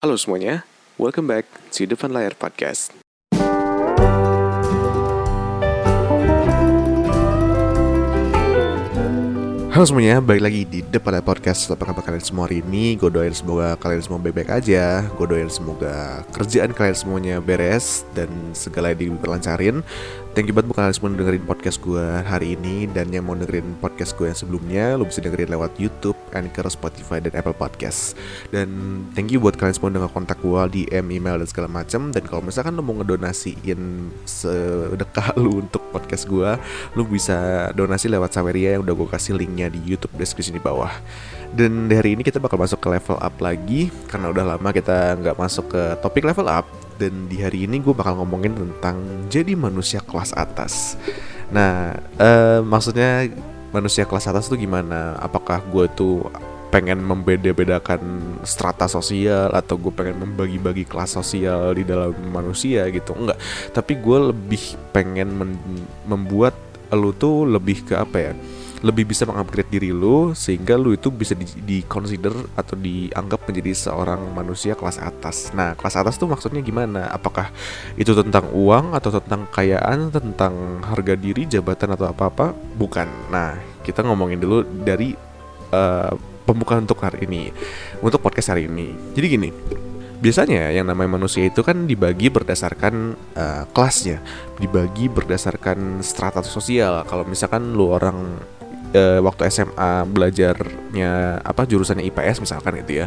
Halo semuanya, welcome back to Depan Layar Podcast. Halo semuanya, balik lagi di Depan Layar Podcast Apa kabar kalian semua hari ini? Gue doain semoga kalian semua baik-baik aja Gue doain semoga kerjaan kalian semuanya beres Dan segala diperlancarin Thank you banget buat kalian semua dengerin podcast gue hari ini Dan yang mau dengerin podcast gue yang sebelumnya Lo bisa dengerin lewat Youtube, Anchor, Spotify, dan Apple Podcast Dan thank you buat kalian semua dengan kontak gue DM, email, dan segala macam Dan kalau misalkan lo mau ngedonasiin sedekah lo untuk podcast gue Lo bisa donasi lewat Saweria yang udah gue kasih linknya di Youtube deskripsi di bawah. Dan dari ini kita bakal masuk ke level up lagi Karena udah lama kita nggak masuk ke topik level up Dan di hari ini gue bakal ngomongin tentang jadi manusia kelas atas. Nah eh, maksudnya manusia kelas atas tuh gimana? Apakah gue tuh pengen membeda-bedakan strata sosial atau gue pengen membagi-bagi kelas sosial di dalam manusia gitu? Enggak. Tapi gue lebih pengen membuat lu tuh lebih ke apa ya lebih bisa mengupgrade diri lu sehingga lu itu bisa di, di consider atau dianggap menjadi seorang manusia kelas atas. Nah, kelas atas tuh maksudnya gimana? Apakah itu tentang uang atau tentang kekayaan, tentang harga diri, jabatan atau apa-apa? Bukan. Nah, kita ngomongin dulu dari uh, pembukaan untuk hari ini, untuk podcast hari ini. Jadi gini, biasanya yang namanya manusia itu kan dibagi berdasarkan uh, kelasnya, dibagi berdasarkan strata sosial. Kalau misalkan lu orang uh, waktu SMA belajarnya apa jurusannya IPS misalkan gitu ya.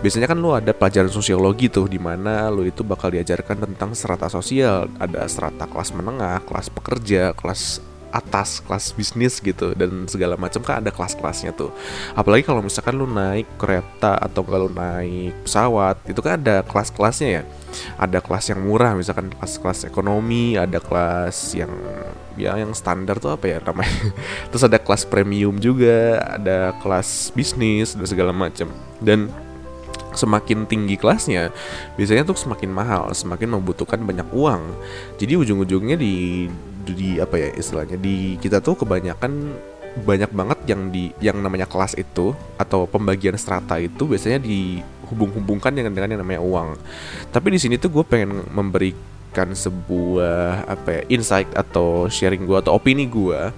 Biasanya kan lu ada pelajaran sosiologi tuh di mana lu itu bakal diajarkan tentang strata sosial. Ada strata kelas menengah kelas pekerja kelas atas kelas bisnis gitu dan segala macam kan ada kelas-kelasnya tuh. Apalagi kalau misalkan lu naik kereta atau kalau naik pesawat itu kan ada kelas-kelasnya ya. Ada kelas yang murah misalkan kelas-kelas ekonomi ada kelas yang ya yang standar tuh apa ya namanya? Terus ada kelas premium juga ada kelas bisnis dan segala macam. Dan semakin tinggi kelasnya biasanya tuh semakin mahal semakin membutuhkan banyak uang. Jadi ujung-ujungnya di di apa ya istilahnya di kita tuh kebanyakan banyak banget yang di yang namanya kelas itu atau pembagian strata itu biasanya dihubung-hubungkan dengan dengan yang namanya uang. Tapi di sini tuh gue pengen memberikan sebuah apa ya insight atau sharing gue atau opini gue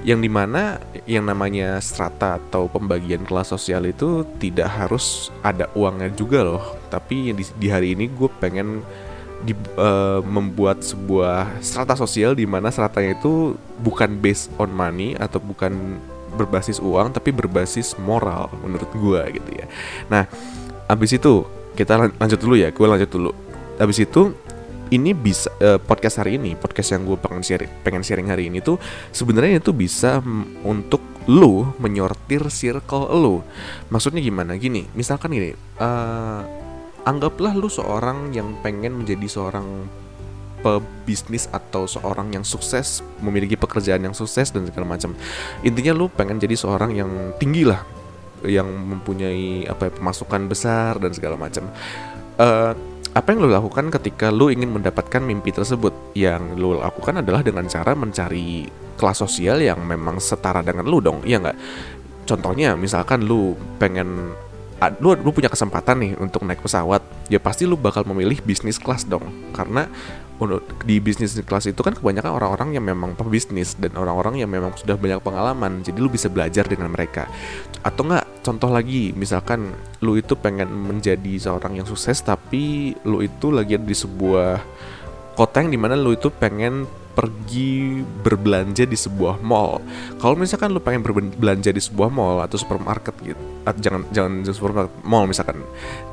yang di mana yang namanya strata atau pembagian kelas sosial itu tidak harus ada uangnya juga loh tapi di, di hari ini gue pengen di, uh, membuat sebuah strata sosial di mana stratanya itu bukan based on money atau bukan berbasis uang tapi berbasis moral menurut gue gitu ya. Nah, abis itu kita lanjut dulu ya, gue lanjut dulu. Abis itu ini bisa uh, podcast hari ini, podcast yang gue pengen sharing, pengen sharing hari ini tuh sebenarnya itu bisa untuk lu menyortir circle lu. Maksudnya gimana? Gini, misalkan gini, uh, anggaplah lu seorang yang pengen menjadi seorang pebisnis atau seorang yang sukses memiliki pekerjaan yang sukses dan segala macam. Intinya lu pengen jadi seorang yang tinggi lah yang mempunyai apa ya, pemasukan besar dan segala macam. Uh, apa yang lu lakukan ketika lu ingin mendapatkan mimpi tersebut? Yang lu lakukan adalah dengan cara mencari kelas sosial yang memang setara dengan lu dong iya nggak? Contohnya misalkan lu pengen lu, lu punya kesempatan nih untuk naik pesawat ya pasti lu bakal memilih bisnis kelas dong. Karena di bisnis kelas itu kan kebanyakan orang-orang yang memang pebisnis dan orang-orang yang memang sudah banyak pengalaman jadi lu bisa belajar dengan mereka. Atau enggak contoh lagi misalkan lu itu pengen menjadi seorang yang sukses tapi lu itu lagi di sebuah kota yang di mana lu itu pengen pergi berbelanja di sebuah mall. Kalau misalkan lu pengen berbelanja di sebuah mall atau supermarket gitu, atau jangan jangan supermarket, mall misalkan.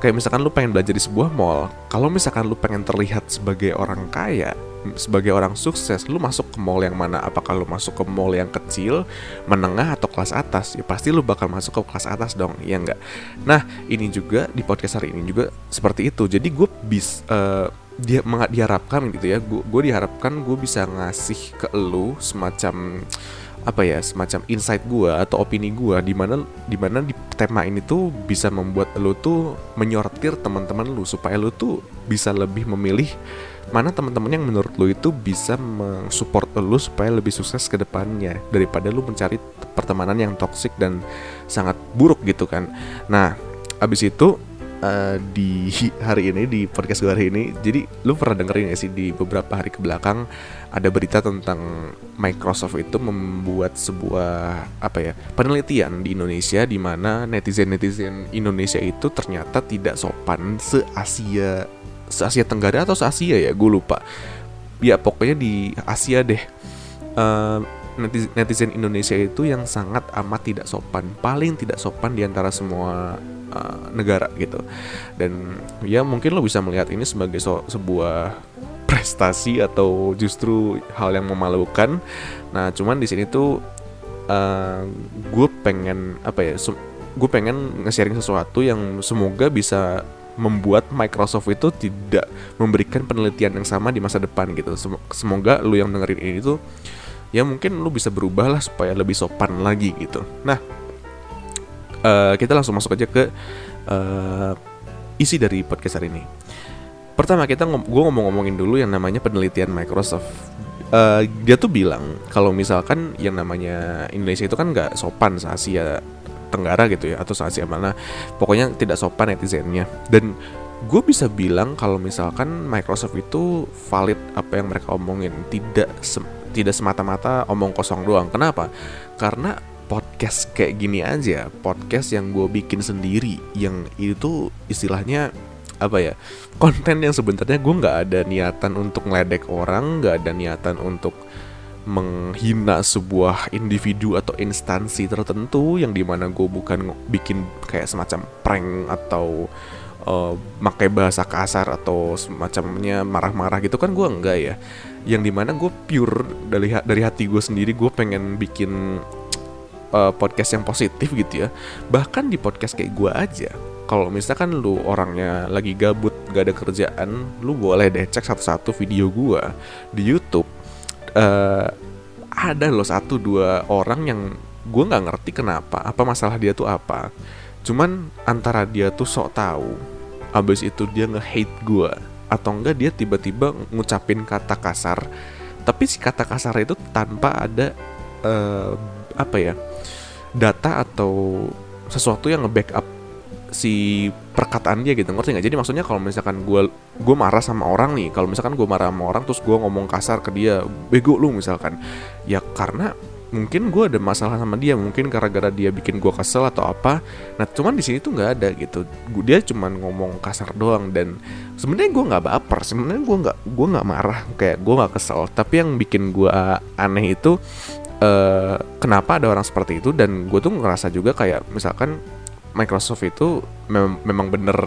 Kayak misalkan lu pengen belanja di sebuah mall, kalau misalkan lu pengen terlihat sebagai orang kaya, sebagai orang sukses, lu masuk ke mall yang mana? Apakah lu masuk ke mall yang kecil, menengah atau kelas atas? Ya pasti lu bakal masuk ke kelas atas dong, ya enggak? Nah, ini juga di podcast hari ini juga seperti itu. Jadi gue bis uh, dia diharapkan gitu ya gue diharapkan gue bisa ngasih ke lu semacam apa ya semacam insight gue atau opini gue di mana di mana di tema ini tuh bisa membuat lu tuh menyortir teman-teman lu supaya lu tuh bisa lebih memilih mana teman-teman yang menurut lu itu bisa mensupport lu supaya lebih sukses ke depannya daripada lu mencari pertemanan yang toksik dan sangat buruk gitu kan. Nah, abis itu uh, di hari ini di podcast gue hari ini. Jadi lu pernah dengerin gak sih di beberapa hari ke belakang ada berita tentang Microsoft itu membuat sebuah apa ya penelitian di Indonesia di mana netizen netizen Indonesia itu ternyata tidak sopan se Asia se Asia Tenggara atau se Asia ya gue lupa. Ya pokoknya di Asia deh. Uh, netizen Indonesia itu yang sangat amat tidak sopan, paling tidak sopan di antara semua uh, negara gitu. Dan ya mungkin lo bisa melihat ini sebagai so sebuah prestasi atau justru hal yang memalukan. Nah, cuman di sini tuh uh, gue pengen apa ya? Gue pengen nge-sharing sesuatu yang semoga bisa membuat Microsoft itu tidak memberikan penelitian yang sama di masa depan gitu. Semoga lu yang dengerin ini tuh ya mungkin lu bisa berubah lah supaya lebih sopan lagi gitu. Nah uh, kita langsung masuk aja ke uh, isi dari podcast hari ini. Pertama kita gue ngomong-ngomongin dulu yang namanya penelitian Microsoft. Uh, dia tuh bilang kalau misalkan yang namanya Indonesia itu kan nggak sopan se Asia Tenggara gitu ya atau se Asia mana pokoknya tidak sopan netizennya. Dan gue bisa bilang kalau misalkan Microsoft itu valid apa yang mereka omongin tidak tidak semata-mata omong kosong doang. Kenapa? Karena podcast kayak gini aja, podcast yang gue bikin sendiri, yang itu istilahnya apa ya konten yang sebenarnya gue nggak ada niatan untuk ngeledek orang, nggak ada niatan untuk menghina sebuah individu atau instansi tertentu yang di mana gue bukan bikin kayak semacam prank atau uh, pakai bahasa kasar atau semacamnya marah-marah gitu kan gue enggak ya yang di mana gue pure dari dari hati gue sendiri gue pengen bikin uh, podcast yang positif gitu ya. Bahkan di podcast kayak gue aja kalau misalkan lu orangnya lagi gabut gak ada kerjaan lu boleh deh cek satu-satu video gue di YouTube. Uh, ada loh satu dua orang yang gue nggak ngerti kenapa apa masalah dia tuh apa. Cuman antara dia tuh sok tahu abis itu dia nge-hate gue atau enggak dia tiba-tiba ngucapin kata kasar. Tapi si kata kasar itu tanpa ada uh, apa ya data atau sesuatu yang nge-backup si perkataan dia gitu. Ngerti nggak? Jadi maksudnya kalau misalkan gue gue marah sama orang nih kalau misalkan gue marah sama orang terus gue ngomong kasar ke dia bego lu misalkan. Ya karena mungkin gue ada masalah sama dia mungkin gara-gara dia bikin gue kesel atau apa. Nah cuman di sini tuh nggak ada gitu. Dia cuman ngomong kasar doang dan sebenarnya gue nggak baper sebenarnya gue nggak gue nggak marah kayak gue nggak kesel. Tapi yang bikin gue aneh itu uh, kenapa ada orang seperti itu? Dan gue tuh ngerasa juga kayak misalkan Microsoft itu mem memang bener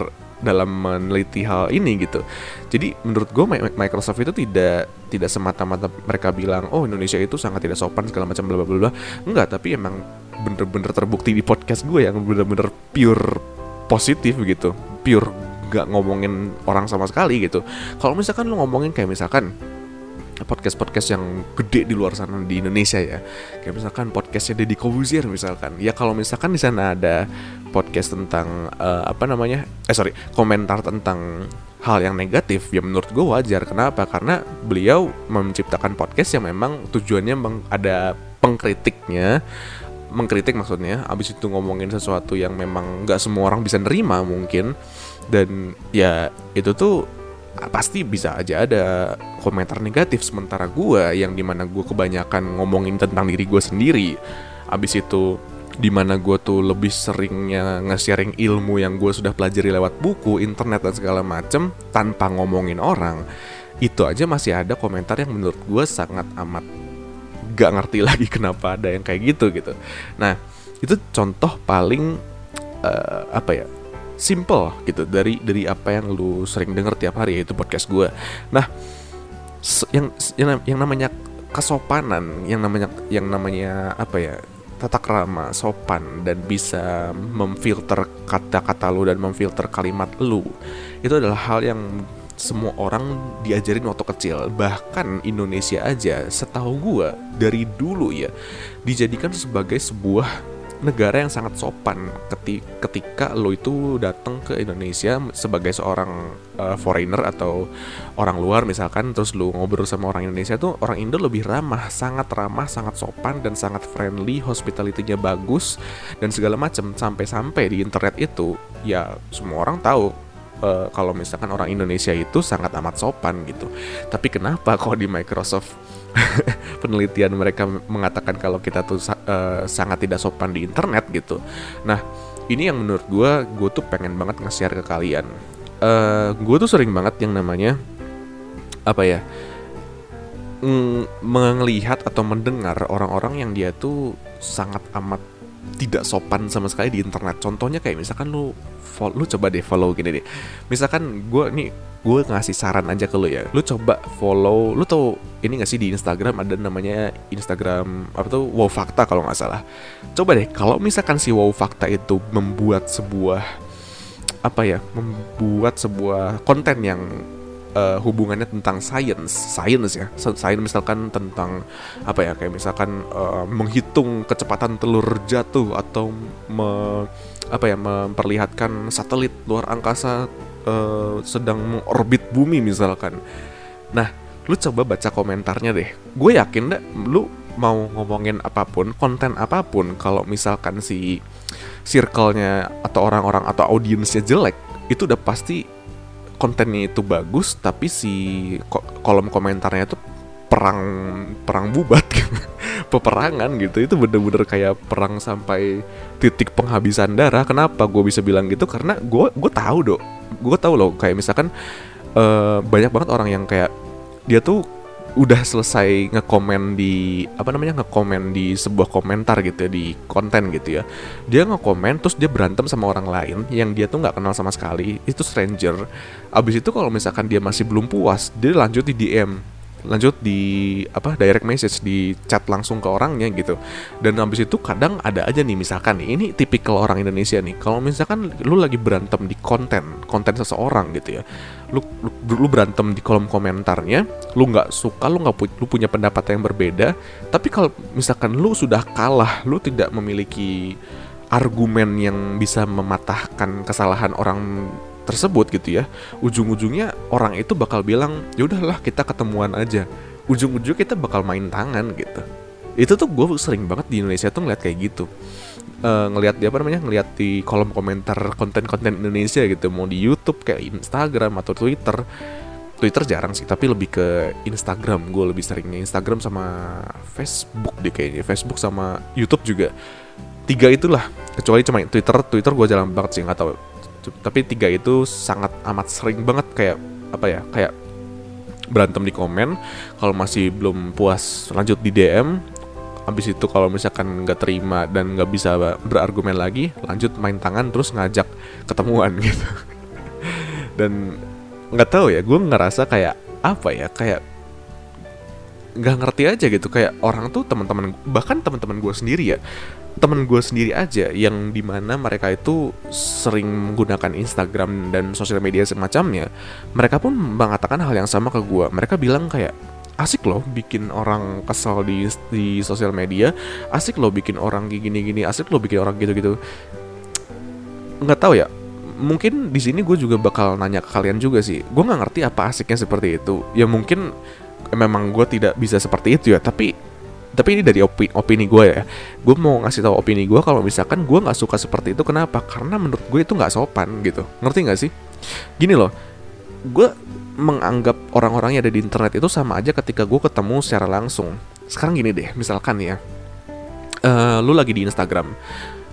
dalam meneliti hal ini gitu. Jadi menurut gue Microsoft itu tidak tidak semata-mata mereka bilang oh Indonesia itu sangat tidak sopan segala macam bla bla bla. Enggak, tapi emang bener-bener terbukti di podcast gue yang bener-bener pure positif gitu, pure gak ngomongin orang sama sekali gitu. Kalau misalkan lu ngomongin kayak misalkan podcast-podcast yang gede di luar sana di Indonesia ya. Kayak misalkan podcastnya Deddy Kobuzier misalkan. Ya kalau misalkan di sana ada podcast tentang uh, apa namanya eh sorry komentar tentang hal yang negatif ya menurut gue wajar. Kenapa? Karena beliau menciptakan podcast yang memang tujuannya ada pengkritiknya. Mengkritik maksudnya abis itu ngomongin sesuatu yang memang nggak semua orang bisa nerima mungkin. Dan ya itu tuh pasti bisa aja ada komentar negatif sementara gue yang di mana gue kebanyakan ngomongin tentang diri gue sendiri. Abis itu di mana gue tuh lebih seringnya nge-sharing ilmu yang gue sudah pelajari lewat buku, internet dan segala macem tanpa ngomongin orang. Itu aja masih ada komentar yang menurut gue sangat amat gak ngerti lagi kenapa ada yang kayak gitu gitu. Nah itu contoh paling uh, apa ya simple gitu dari dari apa yang lu sering denger tiap hari yaitu podcast gue. Nah, yang yang namanya kesopanan, yang namanya yang namanya apa ya? tata krama, sopan dan bisa memfilter kata-kata lu dan memfilter kalimat lu. Itu adalah hal yang semua orang diajarin waktu kecil bahkan Indonesia aja setahu gue dari dulu ya dijadikan sebagai sebuah negara yang sangat sopan ketika lo itu datang ke Indonesia sebagai seorang uh, foreigner atau orang luar misalkan terus lo ngobrol sama orang Indonesia tuh orang Indo lebih ramah, sangat ramah, sangat sopan dan sangat friendly, hospitality-nya bagus dan segala macam sampai-sampai di internet itu ya semua orang tahu uh, kalau misalkan orang Indonesia itu sangat amat sopan gitu. Tapi kenapa kalau di Microsoft penelitian mereka mengatakan kalau kita tuh uh, sangat tidak sopan di internet gitu. Nah, ini yang menurut gue, gue tuh pengen banget nge-share ke kalian. Uh, gue tuh sering banget yang namanya apa ya, melihat atau mendengar orang-orang yang dia tuh sangat amat tidak sopan sama sekali di internet. Contohnya kayak misalkan lu lu coba deh follow gini deh. Misalkan gue nih gue ngasih saran aja ke lu ya. Lu coba follow, lu tau ini gak sih di Instagram ada namanya Instagram apa tuh Wow Fakta kalau nggak salah. Coba deh kalau misalkan si Wow Fakta itu membuat sebuah apa ya, membuat sebuah konten yang uh, hubungannya tentang science, science ya, science misalkan tentang apa ya, kayak misalkan uh, menghitung kecepatan telur jatuh atau me, apa ya, memperlihatkan satelit luar angkasa uh, sedang mengorbit bumi misalkan. Nah, lu coba baca komentarnya deh. Gue yakin deh, lu mau ngomongin apa pun, konten apa pun, kalau misalkan si circle-nya atau orang-orang atau audiensnya jelek, itu udah pasti kontennya itu bagus tapi si kolom komentarnya itu perang perang bubat peperangan gitu. Itu bener-bener kayak perang sampai titik penghabisan darah. Kenapa gue bisa bilang gitu? Karena gue gue tahu dong gue tahu loh kayak misalkan uh, banyak banget orang yang kayak dia tuh udah selesai ngekomen di apa namanya ngekomen di sebuah komentar gitu ya di konten gitu ya. Dia ngekomen terus dia berantem sama orang lain yang dia tuh nggak kenal sama sekali. Itu stranger. Abis itu kalau misalkan dia masih belum puas dia lanjut di DM lanjut di apa direct message di chat langsung ke orangnya gitu. Dan habis itu kadang ada aja nih misalkan nih ini tipikal orang Indonesia nih. Kalau misalkan lu lagi berantem di konten konten seseorang gitu ya lu lu, lu berantem di kolom komentarnya lu nggak suka lu nggak pu lu punya pendapat yang berbeda tapi kalau misalkan lu sudah kalah lu tidak memiliki argumen yang bisa mematahkan kesalahan orang tersebut gitu ya ujung-ujungnya orang itu bakal bilang ya udahlah kita ketemuan aja. Ujung-ujung kita bakal main tangan gitu. Itu tuh gue sering banget di Indonesia tuh ngeliat kayak gitu. Uh, ngelihat di apa namanya ngelihat di kolom komentar konten-konten Indonesia gitu mau di YouTube kayak Instagram atau Twitter. Twitter jarang sih tapi lebih ke Instagram. Gue lebih seringnya Instagram sama Facebook deh kayaknya. Facebook sama YouTube juga. Tiga itulah kecuali cuma Twitter. Twitter gue jarang banget sih nggak tahu tapi tiga itu sangat amat sering banget kayak apa ya kayak berantem di komen. Kalau masih belum puas lanjut di DM habis itu kalau misalkan nggak terima dan nggak bisa berargumen lagi lanjut main tangan terus ngajak ketemuan gitu. Dan nggak tahu ya gue ngerasa kayak apa ya kayak nggak ngerti aja gitu. Kayak orang tuh teman-teman bahkan teman-teman gue sendiri ya. Temen gue sendiri aja yang di mana mereka itu sering menggunakan Instagram dan sosial media semacamnya mereka pun mengatakan hal yang sama ke gue mereka bilang kayak asik loh bikin orang kesal di di sosial media. Asik loh bikin orang gini-gini. Asik loh bikin orang gitu-gitu. Nggak tahu ya. Mungkin di sini gue juga bakal nanya ke kalian juga sih. Gue nggak ngerti apa asiknya seperti itu. Ya mungkin memang gue tidak bisa seperti itu ya. Tapi tapi ini dari opini, opini gue ya. Gue mau ngasih tahu opini gue kalau misalkan gue nggak suka seperti itu kenapa? Karena menurut gue itu nggak sopan gitu. Ngerti nggak sih? Gini loh gue menganggap orang-orang yang ada di internet itu sama aja ketika gue ketemu secara langsung. Sekarang gini deh misalkan ya. Uh, lu lagi di Instagram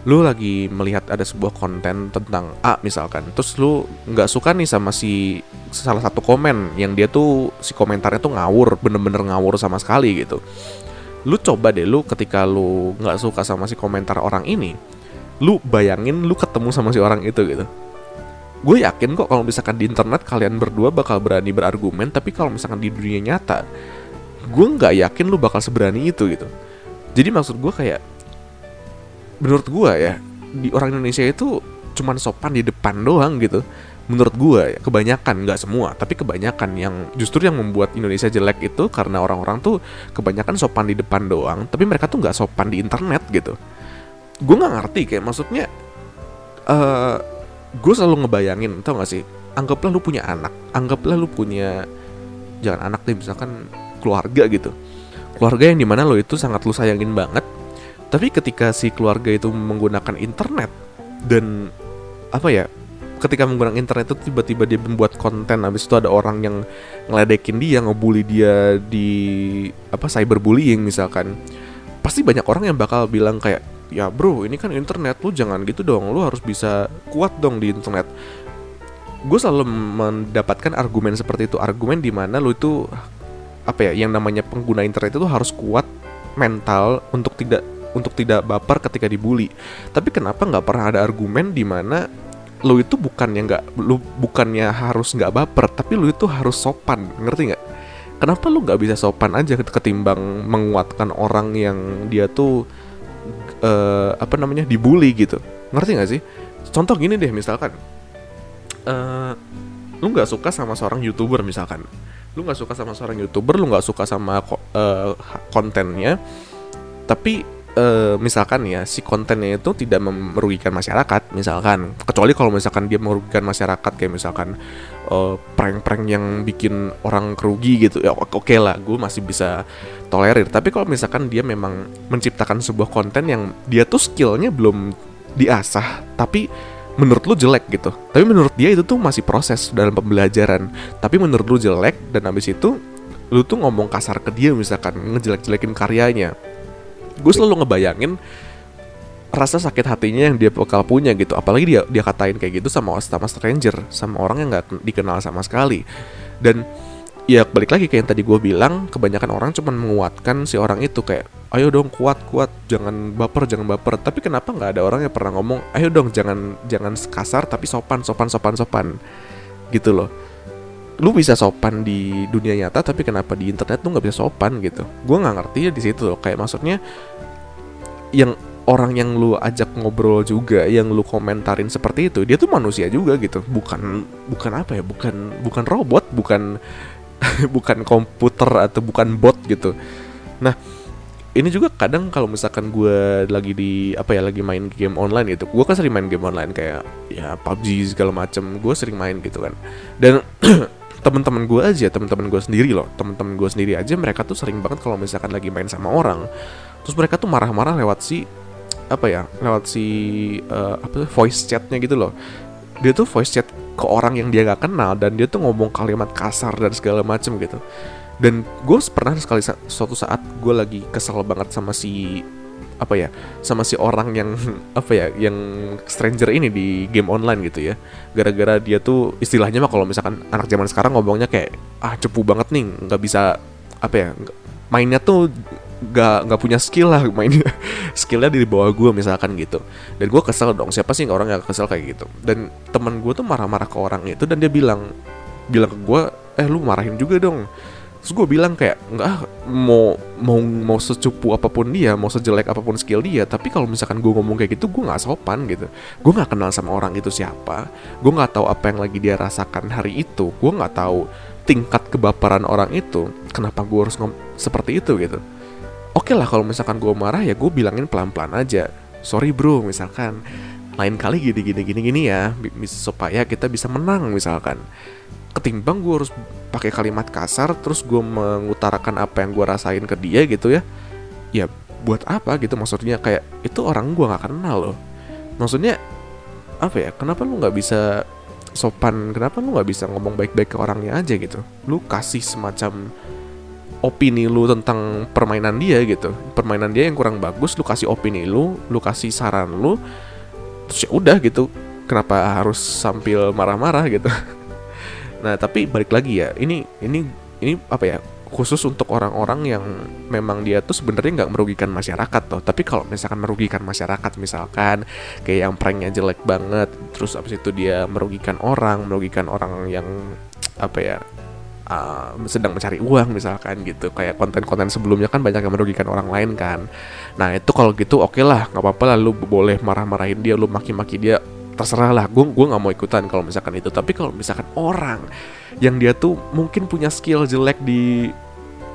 lu lagi melihat ada sebuah konten tentang A misalkan terus lu nggak suka nih sama si salah satu komen yang dia tuh si komentarnya tuh ngawur bener-bener ngawur sama sekali gitu. Lu coba deh lu ketika lu nggak suka sama si komentar orang ini lu bayangin lu ketemu sama si orang itu gitu. Gue yakin kok kalau misalkan di internet kalian berdua bakal berani berargumen tapi kalau misalkan di dunia nyata gue nggak yakin lu bakal seberani itu gitu. Jadi maksud gue kayak menurut gue ya di orang Indonesia itu cuman sopan di depan doang gitu. Menurut gue ya kebanyakan nggak semua tapi kebanyakan yang justru yang membuat Indonesia jelek itu karena orang-orang tuh kebanyakan sopan di depan doang tapi mereka tuh nggak sopan di internet gitu. Gue nggak ngerti kayak maksudnya uh, gue selalu ngebayangin tau gak sih? Anggaplah lu punya anak anggaplah lu punya jangan anak deh misalkan keluarga gitu. Keluarga yang di mana lo itu sangat lu sayangin banget tapi ketika si keluarga itu menggunakan internet dan apa ya ketika menggunakan internet itu tiba-tiba dia membuat konten habis itu ada orang yang ngeledekin dia ngebully dia di apa cyberbullying misalkan pasti banyak orang yang bakal bilang kayak ya bro ini kan internet lu jangan gitu dong lu harus bisa kuat dong di internet. Gue selalu mendapatkan argumen seperti itu argumen di mana lu itu apa ya yang namanya pengguna internet itu harus kuat mental untuk tidak untuk tidak baper ketika dibully. Tapi kenapa nggak pernah ada argumen di mana lu itu bukannya nggak lu bukannya harus nggak baper tapi lu itu harus sopan ngerti nggak? Kenapa lu nggak bisa sopan aja ketimbang menguatkan orang yang dia tuh uh, apa namanya dibully gitu? Ngerti nggak sih? Contoh gini deh misalkan uh, lu nggak suka sama seorang youtuber misalkan. Lu nggak suka sama seorang youtuber lu nggak suka sama uh, kontennya tapi uh, misalkan ya si kontennya itu tidak merugikan masyarakat misalkan. Kecuali kalau misalkan dia merugikan masyarakat kayak misalkan uh, prank-prank yang bikin orang kerugi gitu ya oke okay lah gue masih bisa tolerir. Tapi kalau misalkan dia memang menciptakan sebuah konten yang dia tuh skillnya belum diasah tapi menurut lu jelek gitu. Tapi menurut dia itu tuh masih proses dalam pembelajaran. Tapi menurut lu jelek dan habis itu lu tuh ngomong kasar ke dia misalkan ngejelek-jelekin karyanya gue selalu ngebayangin rasa sakit hatinya yang dia bakal punya gitu. Apalagi dia dia katain kayak gitu sama sama stranger sama orang yang nggak dikenal sama sekali. Dan ya balik lagi kayak yang tadi gue bilang kebanyakan orang cuma menguatkan si orang itu. Kayak ayo dong kuat kuat. Jangan baper jangan baper. Tapi kenapa nggak ada orang yang pernah ngomong ayo dong jangan jangan kasar tapi sopan sopan sopan sopan. Gitu loh lu bisa sopan di dunia nyata tapi kenapa di internet lu nggak bisa sopan gitu? Gue nggak ngerti ya di situ loh. Kayak maksudnya yang orang yang lu ajak ngobrol juga yang lu komentarin seperti itu dia tuh manusia juga gitu. Bukan bukan apa ya? Bukan bukan robot bukan bukan komputer atau bukan bot gitu. Nah ini juga kadang kalau misalkan gue lagi di apa ya lagi main game online gitu gue kan sering main game online kayak ya PUBG segala macem gue sering main gitu kan. Dan teman-teman gue aja teman-teman gue sendiri loh. Teman-teman gue sendiri aja mereka tuh sering banget kalau misalkan lagi main sama orang terus mereka tuh marah-marah lewat si apa ya lewat si uh, apa tuh voice chatnya gitu loh. Dia tuh voice chat ke orang yang dia gak kenal dan dia tuh ngomong kalimat kasar dan segala macem gitu. Dan gue pernah sekali suatu saat gue lagi kesel banget sama si apa ya sama si orang yang apa ya yang stranger ini di game online gitu ya. Gara-gara dia tuh istilahnya mah kalau misalkan anak zaman sekarang ngomongnya kayak ah cepu banget nih nggak bisa apa ya mainnya tuh nggak nggak punya skill lah mainnya skillnya di bawah gue misalkan gitu. Dan gue kesel dong siapa sih orang yang kesel kayak gitu? Dan teman gue tuh marah-marah ke orang itu dan dia bilang bilang ke gue eh lu marahin juga dong Terus gue bilang kayak nggak mau mau mau secupu apa pun dia, mau sejelek apa pun skill dia, tapi kalau misalkan gue ngomong kayak gitu, gue nggak sopan gitu. Gue nggak kenal sama orang itu siapa, gue nggak tahu apa yang lagi dia rasakan hari itu, gue nggak tahu tingkat kebaperan orang itu, kenapa gue harus ngom seperti itu gitu. Oke lah kalau misalkan gue marah ya gue bilangin pelan-pelan aja. Sorry bro, misalkan lain kali gini gini gini gini ya, supaya kita bisa menang misalkan ketimbang gue harus pakai kalimat kasar terus gue mengutarakan apa yang gue rasain ke dia gitu ya. Ya buat apa gitu? Maksudnya kayak itu orang gue nggak kenal loh. Maksudnya apa ya? Kenapa lu nggak bisa sopan? Kenapa lu nggak bisa ngomong baik-baik ke orangnya aja gitu? Lu kasih semacam opini lu tentang permainan dia gitu. Permainan dia yang kurang bagus lu kasih opini lu lu kasih saran lu terus ya udah gitu. Kenapa harus sambil marah-marah gitu Nah, tapi balik lagi ya, ini ini ini apa ya? khusus untuk orang-orang yang memang dia tuh sebenarnya nggak merugikan masyarakat tuh tapi kalau misalkan merugikan masyarakat misalkan kayak yang pranknya jelek banget terus abis itu dia merugikan orang merugikan orang yang apa ya uh, sedang mencari uang misalkan gitu. Kayak konten-konten sebelumnya kan banyak yang merugikan orang lain kan. Nah itu kalau gitu oke okay lah nggak apa-apa lah lu boleh marah-marahin dia lu maki-maki dia terserah lah gue gue nggak mau ikutan kalau misalkan itu. Tapi kalau misalkan orang yang dia tuh mungkin punya skill jelek di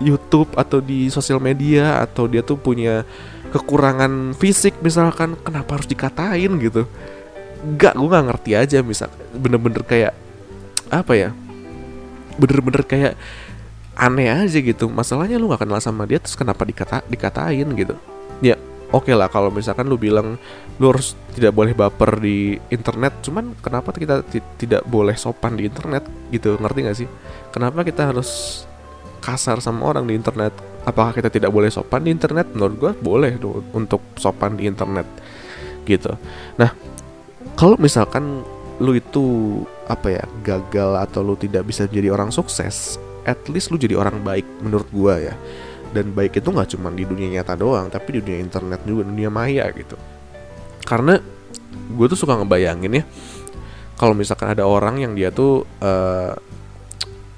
YouTube atau di sosial media atau dia tuh punya kekurangan fisik misalkan kenapa harus dikatain gitu? Gak, gue nggak ngerti aja misal bener-bener kayak apa ya? Bener-bener kayak aneh aja gitu. Masalahnya lu gak kenal sama dia terus kenapa dikata dikatain gitu? Ya oke okay lah kalau misalkan lu bilang lu harus tidak boleh baper di internet cuman kenapa kita tidak boleh sopan di internet gitu? Ngerti gak sih? Kenapa kita harus kasar sama orang di internet? Apakah kita tidak boleh sopan di internet? Menurut gue boleh tuh untuk sopan di internet gitu. Nah kalau misalkan lu itu apa ya gagal atau lu tidak bisa jadi orang sukses at least lu jadi orang baik menurut gue ya dan baik itu nggak cuma di dunia nyata doang tapi di dunia internet juga dunia maya gitu. Karena gue tuh suka ngebayangin ya kalau misalkan ada orang yang dia tuh uh,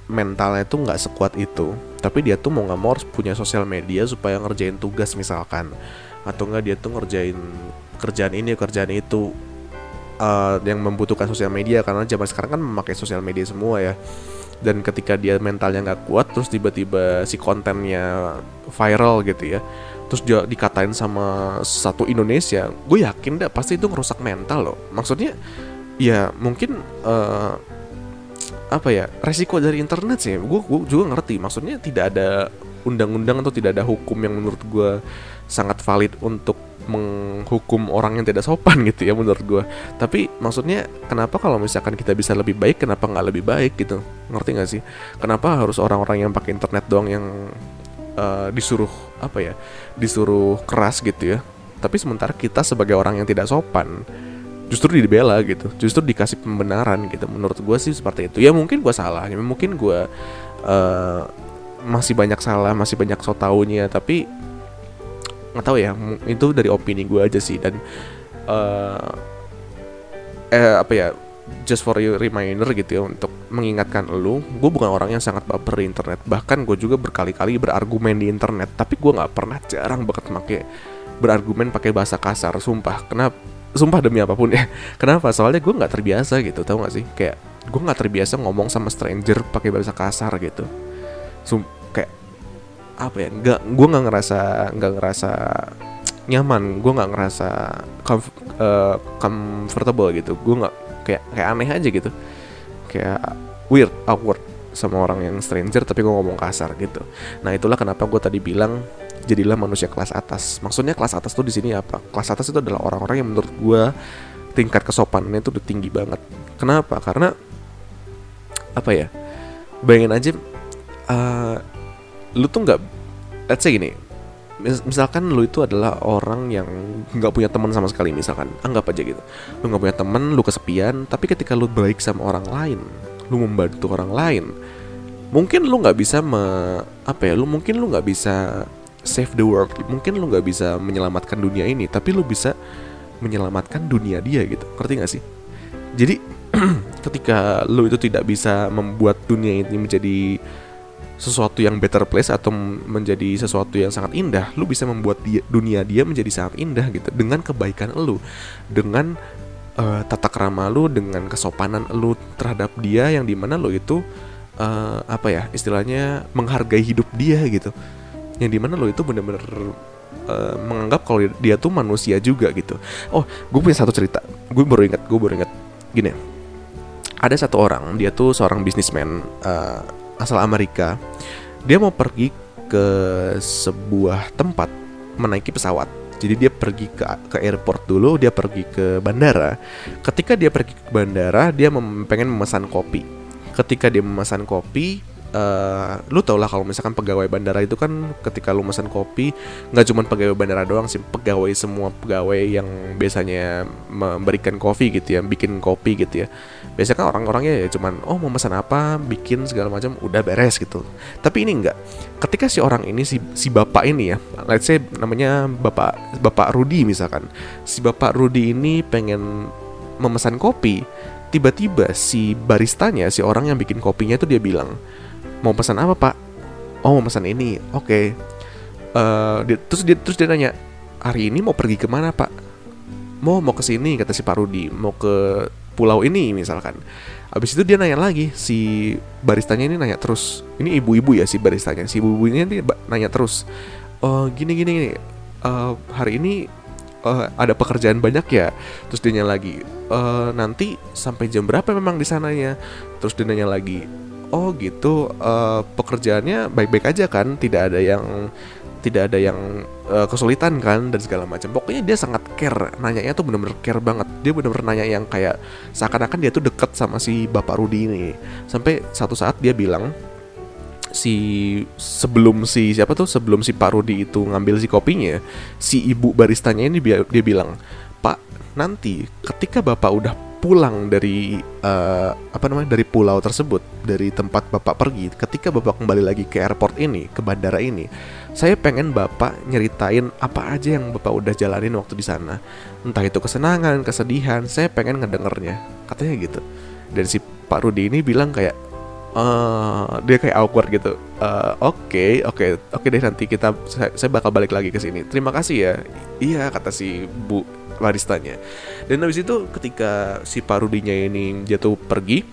mentalnya tuh nggak sekuat itu tapi dia tuh mau nggak mau harus punya sosial media supaya ngerjain tugas misalkan. Atau enggak dia tuh ngerjain kerjaan ini kerjaan itu uh, yang membutuhkan sosial media. Karena zaman sekarang kan memakai sosial media semua ya dan ketika dia mentalnya nggak kuat terus tiba-tiba si kontennya viral gitu ya terus dia dikatain sama satu Indonesia gue yakin deh pasti itu ngerusak mental loh. Maksudnya ya mungkin uh, apa ya resiko dari internet sih gue juga ngerti. Maksudnya tidak ada undang-undang atau tidak ada hukum yang menurut gue sangat valid untuk menghukum orang yang tidak sopan gitu ya menurut gue tapi maksudnya kenapa kalau misalkan kita bisa lebih baik kenapa nggak lebih baik gitu? Ngerti nggak sih? Kenapa harus orang-orang yang pakai internet doang yang uh, disuruh apa ya disuruh keras gitu ya? Tapi sementara kita sebagai orang yang tidak sopan justru dibela gitu. Justru dikasih pembenaran gitu. Menurut gue sih seperti itu. Ya mungkin gue salah ya mungkin gue uh, masih banyak salah masih banyak so taunya. Tapi nggak tahu ya itu dari opini gue aja sih dan uh, eh apa ya just for your reminder gitu ya untuk mengingatkan lu gue bukan orang yang sangat baper di internet. Bahkan gue juga berkali-kali berargumen di internet tapi gue nggak pernah jarang banget pakai berargumen pakai bahasa kasar sumpah. Kenapa sumpah demi apa pun ya kenapa? Soalnya gue nggak terbiasa gitu tau gak sih? Kayak gue nggak terbiasa ngomong sama stranger pakai bahasa kasar gitu. Sum kayak apa ya nggak gue nggak ngerasa nggak ngerasa nyaman gue nggak ngerasa comf uh, comfortable gitu gue nggak kayak kayak aneh aja gitu kayak weird awkward sama orang yang stranger tapi gue ngomong kasar gitu nah itulah kenapa gue tadi bilang jadilah manusia kelas atas. Maksudnya kelas atas tuh di sini apa? Kelas atas itu adalah orang-orang yang menurut gue tingkat kesopanannya itu udah tinggi banget. Kenapa? Karena apa ya? Bayangin aja, uh, lu tuh nggak, let's say gini, misalkan lu itu adalah orang yang nggak punya teman sama sekali misalkan anggap aja gitu. Lu nggak punya teman lu kesepian tapi ketika lu baik sama orang lain lu membantu orang lain mungkin lu nggak bisa me, apa ya lu mungkin lu nggak bisa save the world mungkin lu nggak bisa menyelamatkan dunia ini tapi lu bisa menyelamatkan dunia dia gitu. Ngerti gak sih? Jadi ketika lu itu tidak bisa membuat dunia ini menjadi sesuatu yang better place atau menjadi sesuatu yang sangat indah, lu bisa membuat dia, dunia dia menjadi sangat indah gitu. Dengan kebaikan lu, dengan uh, tata krama lu, dengan kesopanan lu terhadap dia yang di mana lu itu uh, apa ya istilahnya menghargai hidup dia gitu. Yang di mana lo itu bener-bener uh, menganggap kalau dia tuh manusia juga gitu. Oh gue punya satu cerita. Gue baru ingat gue baru ingat. Gini ada satu orang dia tuh seorang bisnismen uh, asal Amerika dia mau pergi ke sebuah tempat menaiki pesawat. Jadi dia pergi ke ke airport dulu dia pergi ke bandara. Ketika dia pergi ke bandara dia mem pengen memesan kopi. Ketika dia memesan kopi uh, lu tau lah kalau misalkan pegawai bandara itu kan ketika lu pesan kopi nggak cuma pegawai bandara doang sih pegawai semua pegawai yang biasanya memberikan kopi gitu ya bikin kopi gitu ya. Biasanya kan orang-orangnya ya cuman oh mau pesan apa bikin segala macam udah beres gitu. Tapi ini enggak ketika si orang ini si si bapak ini ya let's say namanya bapak bapak Rudi misalkan si bapak Rudi ini pengen memesan kopi tiba-tiba si baristanya si orang yang bikin kopinya itu dia bilang mau pesan apa pak? Oh mau pesan ini. Oke. Okay. uh, eh, terus dia terus dia nanya hari ini mau pergi ke mana pak? Mau mau ke sini kata si Pak Rudi. Mau ke pulau ini misalkan. Abis itu dia nanya lagi si baristanya ini nanya terus. Ini ibu-ibu ya si baristanya. Si ibu-ibu ini nanya terus oh gini gini gini. Uh, hari ini uh, ada pekerjaan banyak ya? Terus dia nanya lagi uh, nanti sampai jam berapa memang di sananya? Terus dia nanya lagi oh gitu. Uh, pekerjaannya baik-baik aja kan? Tidak ada yang tidak ada yang uh, kesulitan kan? Dan segala macam. Pokoknya dia sangat care. Nanyanya tuh bener-bener care banget. Dia bener-bener nanya yang kayak seakan-akan dia tuh deket sama si bapak Rudi ini. Sampai satu saat dia bilang si sebelum si siapa tuh? Sebelum si Pak Rudi itu ngambil si kopinya si ibu baristanya ini dia, bilang nanti ketika bapak udah pulang dari uh, apa namanya dari pulau tersebut dari tempat bapak pergi ketika bapak kembali lagi ke airport ini ke bandara ini saya pengen bapak nyeritain apa aja yang bapak udah jalanin waktu di sana entah itu kesenangan kesedihan saya pengen ngedengernya katanya gitu dan si Pak Rudi ini bilang kayak uh, dia kayak awkward gitu. Eh, oke, oke, oke deh nanti kita saya, saya bakal balik lagi ke sini. Terima kasih ya. Iya kata si Bu baristanya. Dan habis itu ketika si Parudinya ini jatuh pergi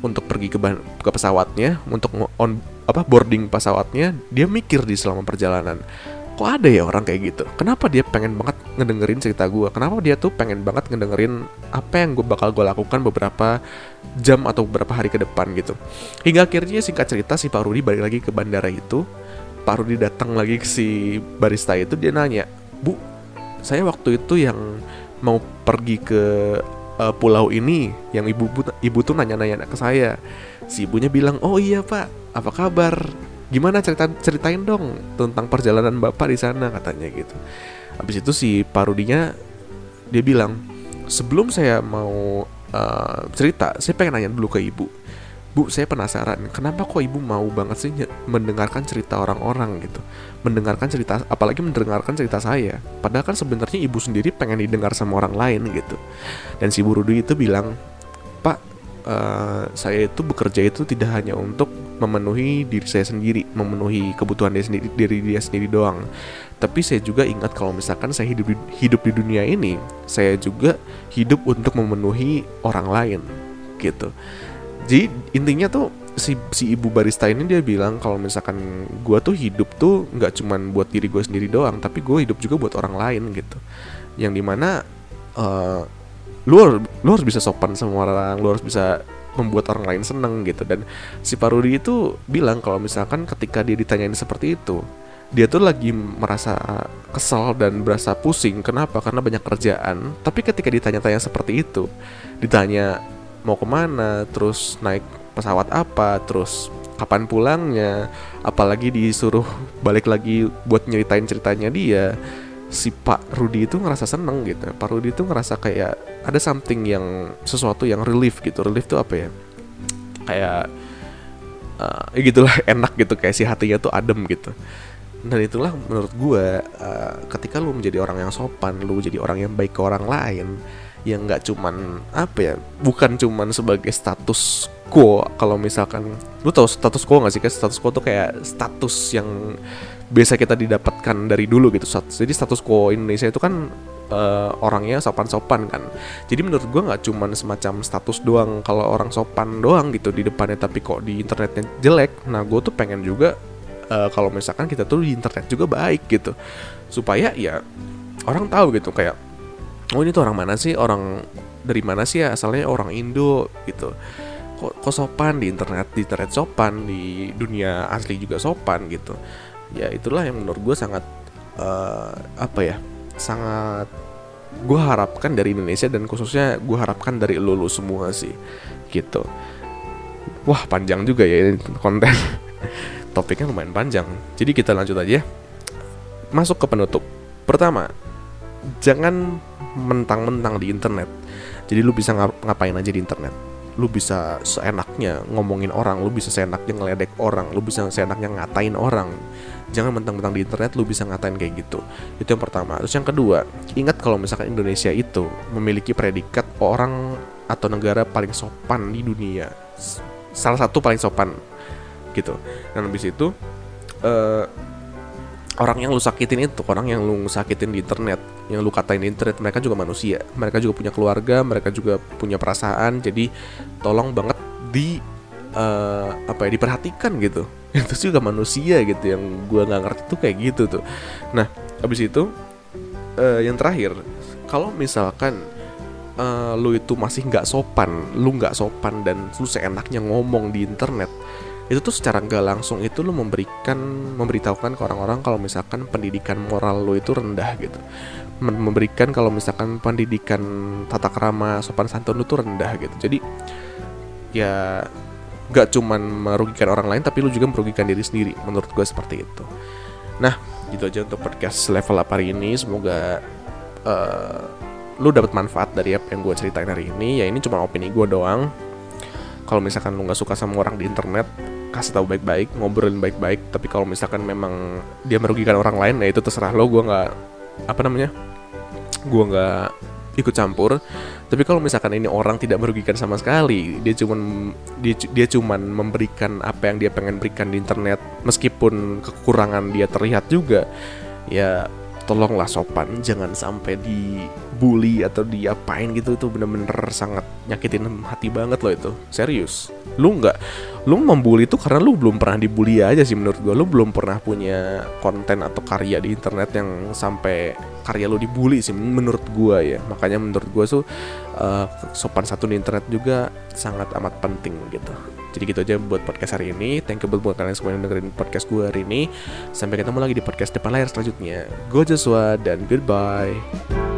untuk pergi ke ke pesawatnya untuk on apa boarding pesawatnya, dia mikir di selama perjalanan kok ada ya orang kayak gitu? Kenapa dia pengen banget ngedengerin cerita gue kenapa dia tuh pengen banget ngedengerin apa yang gue bakal gue lakukan beberapa jam atau beberapa hari ke depan? gitu. Hingga akhirnya singkat cerita si Pak Rudi balik lagi ke bandara itu. Pak Rudi datang lagi ke si barista itu dia nanya bu saya waktu itu yang mau pergi ke uh, pulau ini yang ibu ibu tuh nanya-nanya ke saya. Si ibunya bilang oh iya pak. Apa kabar? Gimana cerita ceritain dong tentang perjalanan bapak di sana katanya gitu. Habis itu si parudinya dia bilang sebelum saya mau uh, cerita saya pengen nanya dulu ke ibu Bu, saya penasaran, kenapa kok ibu mau banget sih mendengarkan cerita orang-orang gitu? Mendengarkan cerita, apalagi mendengarkan cerita saya. Padahal kan sebenarnya ibu sendiri pengen didengar sama orang lain gitu. Dan si Bu Rudi itu bilang, Pak, uh, saya itu bekerja itu tidak hanya untuk memenuhi diri saya sendiri, memenuhi kebutuhan dia sendiri, diri dia sendiri doang. Tapi saya juga ingat kalau misalkan saya hidup di, hidup di dunia ini, saya juga hidup untuk memenuhi orang lain, gitu. Jadi intinya tuh si si ibu barista ini dia bilang kalau misalkan gue tuh hidup tuh nggak cuman buat diri gue sendiri doang, tapi gue hidup juga buat orang lain gitu. Yang di mana uh, lu lu harus bisa sopan sama orang, lu harus bisa membuat orang lain seneng gitu. Dan si Parudi itu bilang kalau misalkan ketika dia ditanyain seperti itu dia tuh lagi merasa kesel dan berasa pusing. Kenapa? Karena banyak kerjaan. Tapi ketika ditanya-tanya seperti itu ditanya mau ke mana terus naik pesawat apa terus kapan pulangnya apalagi disuruh balik lagi buat nyeritain ceritanya dia si Pak Rudi itu ngerasa seneng gitu. Pak Rudi itu ngerasa kayak ada something yang sesuatu yang relief gitu. Relief itu apa ya? Kayak uh, ya gitulah enak gitu. Kayak si hatinya tuh adem gitu. Dan itulah menurut gue uh, ketika lu menjadi orang yang sopan lu jadi orang yang baik ke orang lain yang nggak cuman apa ya bukan cuman sebagai status quo. Kalau misalkan lu tahu status quo nggak sih kayak status quo tuh kayak status yang biasa kita didapatkan dari dulu gitu jadi status quo Indonesia itu kan uh, orangnya sopan-sopan kan. Jadi menurut gue nggak cuma semacam status doang kalau orang sopan doang gitu di depannya tapi kok di internetnya jelek. Nah gue tuh pengen juga uh, kalau misalkan kita tuh di internet juga baik gitu. Supaya ya orang tahu gitu kayak oh ini tuh orang mana sih? Orang dari mana sih ya? Asalnya orang Indo gitu. Kok, kok sopan di internet di internet sopan di dunia asli juga sopan gitu. Ya itulah yang menurut gue sangat uh, apa ya sangat gue harapkan dari Indonesia dan khususnya gue harapkan dari lulu semua sih gitu. Wah panjang juga ya ini konten. Topiknya lumayan panjang. Jadi kita lanjut aja. Masuk ke penutup. Pertama jangan mentang-mentang di internet jadi lu bisa ngapain aja di internet lu bisa seenaknya ngomongin orang, lu bisa seenaknya ngeledek orang, lu bisa seenaknya ngatain orang. Jangan mentang-mentang di internet lu bisa ngatain kayak gitu. Itu yang pertama. Terus yang kedua, ingat kalau misalkan Indonesia itu memiliki predikat orang atau negara paling sopan di dunia. Salah satu paling sopan gitu. Dan habis itu uh, orang yang lu sakitin itu orang yang lu sakitin di internet yang lu katain di internet mereka juga manusia. Mereka juga punya keluarga mereka juga punya perasaan. Jadi tolong banget di uh, apa ya diperhatikan gitu. Itu juga manusia gitu yang gua nggak ngerti tuh kayak gitu tuh. Nah habis itu uh, yang terakhir kalau misalkan uh, lu itu masih nggak sopan lu nggak sopan dan lu seenaknya ngomong di internet itu tuh secara nggak langsung itu lu memberikan memberitahukan ke orang-orang kalau misalkan pendidikan moral lu itu rendah gitu. Memberikan kalau misalkan pendidikan tata krama sopan santun lu tuh rendah gitu. Jadi ya nggak cuman merugikan orang lain tapi lu juga merugikan diri sendiri. Menurut gue seperti itu. Nah gitu aja untuk podcast level up hari ini. Semoga uh, lu dapat manfaat dari apa yang gue ceritain hari ini. Ya ini cuma opini gue doang. Kalau misalkan lu nggak suka sama orang di internet kasih tahu baik-baik ngobrolin baik-baik tapi kalau misalkan memang dia merugikan orang lain ya itu terserah lo gue nggak apa namanya gue nggak ikut campur. Tapi kalau misalkan ini orang tidak merugikan sama sekali dia cuman dia dia cuman memberikan apa yang dia pengen berikan di internet meskipun kekurangan dia terlihat juga ya tolonglah sopan jangan sampai dibully atau diapain gitu itu bener-bener sangat nyakitin hati banget loh itu. Serius. Lu nggak lu membuli itu karena lu belum pernah dibully aja sih menurut gue lu belum pernah punya konten atau karya di internet yang sampai karya lu dibully sih menurut gue ya. Makanya menurut gue tuh uh, sopan satu di internet juga sangat amat penting gitu. Jadi gitu aja buat podcast hari ini. Thank you buat kalian semua yang dengerin podcast gue hari ini. Sampai ketemu lagi di podcast depan layar selanjutnya. Gue Joshua dan goodbye